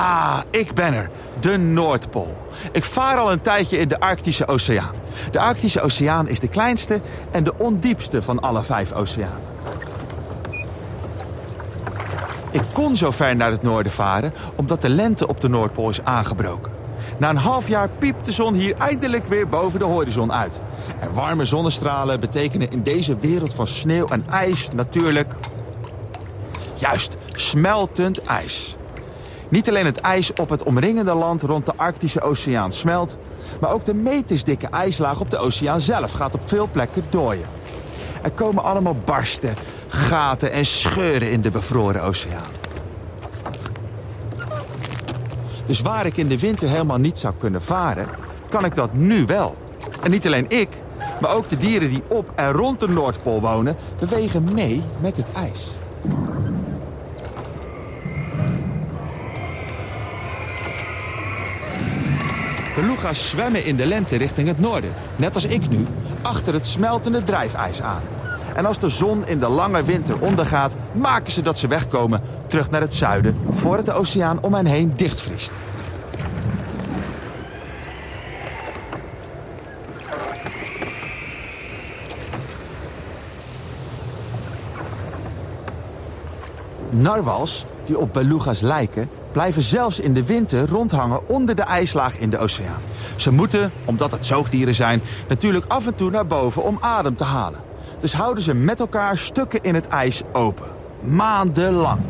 Ah, ik ben er. De Noordpool. Ik vaar al een tijdje in de Arctische Oceaan. De Arctische Oceaan is de kleinste en de ondiepste van alle vijf oceanen. Ik kon zo ver naar het noorden varen omdat de lente op de Noordpool is aangebroken. Na een half jaar piept de zon hier eindelijk weer boven de horizon uit. En warme zonnestralen betekenen in deze wereld van sneeuw en ijs natuurlijk... Juist, smeltend ijs. Niet alleen het ijs op het omringende land rond de Arctische Oceaan smelt... maar ook de metersdikke ijslaag op de oceaan zelf gaat op veel plekken dooien. Er komen allemaal barsten, gaten en scheuren in de bevroren oceaan. Dus waar ik in de winter helemaal niet zou kunnen varen... kan ik dat nu wel. En niet alleen ik, maar ook de dieren die op en rond de Noordpool wonen... bewegen mee met het ijs. Beluga's zwemmen in de lente richting het noorden. Net als ik nu, achter het smeltende drijfijs aan. En als de zon in de lange winter ondergaat, maken ze dat ze wegkomen terug naar het zuiden... voordat de oceaan om hen heen dichtvriest. Narwals, die op beluga's lijken, blijven zelfs in de winter rondhangen onder de ijslaag in de oceaan. Ze moeten, omdat het zoogdieren zijn, natuurlijk af en toe naar boven om adem te halen. Dus houden ze met elkaar stukken in het ijs open. Maandenlang.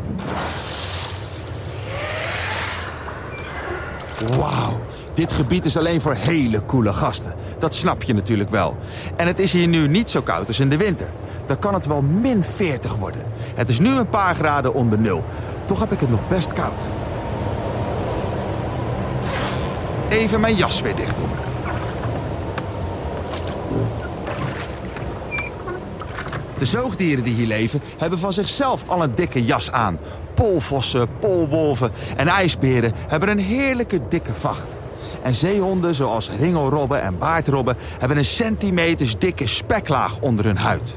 Wauw, dit gebied is alleen voor hele coole gasten. Dat snap je natuurlijk wel. En het is hier nu niet zo koud als in de winter. Dan kan het wel min 40 worden. Het is nu een paar graden onder nul. Toch heb ik het nog best koud. Even mijn jas weer dicht doen. De zoogdieren die hier leven hebben van zichzelf al een dikke jas aan. Polvossen, polwolven en ijsberen hebben een heerlijke dikke vacht. En zeehonden zoals ringelrobben en baardrobben hebben een centimeters dikke speklaag onder hun huid.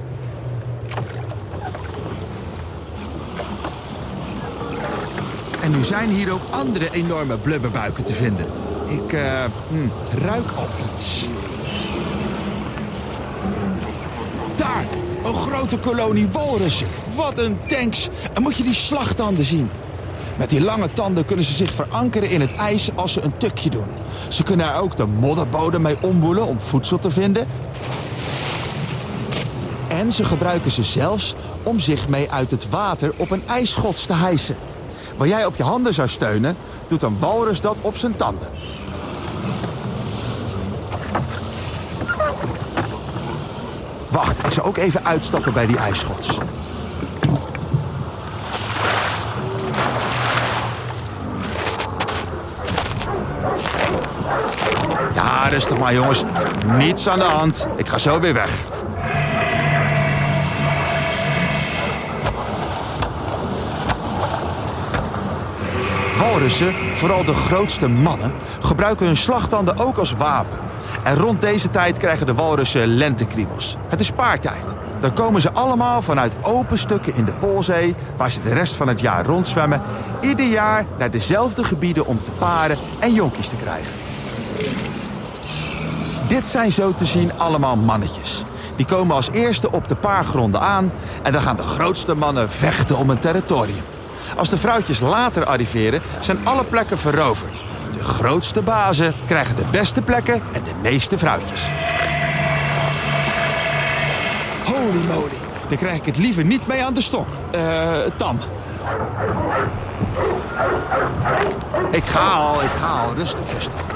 En nu zijn hier ook andere enorme blubberbuiken te vinden. Ik uh, ruik al iets. Daar, een grote kolonie walrussen. Wat een tanks. En moet je die slagtanden zien. Met die lange tanden kunnen ze zich verankeren in het ijs als ze een tukje doen. Ze kunnen er ook de modderbodem mee omwoelen om voedsel te vinden. En ze gebruiken ze zelfs om zich mee uit het water op een ijsschots te hijsen. Waar jij op je handen zou steunen, doet een walrus dat op zijn tanden. Wacht, ik zal ook even uitstappen bij die ijsschots. Ja, rustig maar jongens. Niets aan de hand. Ik ga zo weer weg. Walrussen, vooral de grootste mannen, gebruiken hun slagtanden ook als wapen. En rond deze tijd krijgen de walrussen lentekriebels. Het is paartijd. Dan komen ze allemaal vanuit open stukken in de Poolzee... waar ze de rest van het jaar rondzwemmen... ieder jaar naar dezelfde gebieden om te paren en jonkies te krijgen. Dit zijn zo te zien allemaal mannetjes. Die komen als eerste op de paargronden aan... en dan gaan de grootste mannen vechten om een territorium. Als de vrouwtjes later arriveren, zijn alle plekken veroverd. De grootste bazen krijgen de beste plekken en de meeste vrouwtjes. Holy moly, dan krijg ik het liever niet mee aan de stok. Eh, tand. Ik ga al, ik ga al. Rustig, rustig.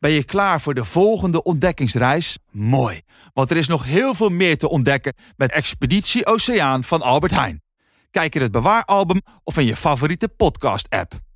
Ben je klaar voor de volgende ontdekkingsreis? Mooi, want er is nog heel veel meer te ontdekken met Expeditie Oceaan van Albert Heijn. Kijk in het bewaaralbum of in je favoriete podcast-app.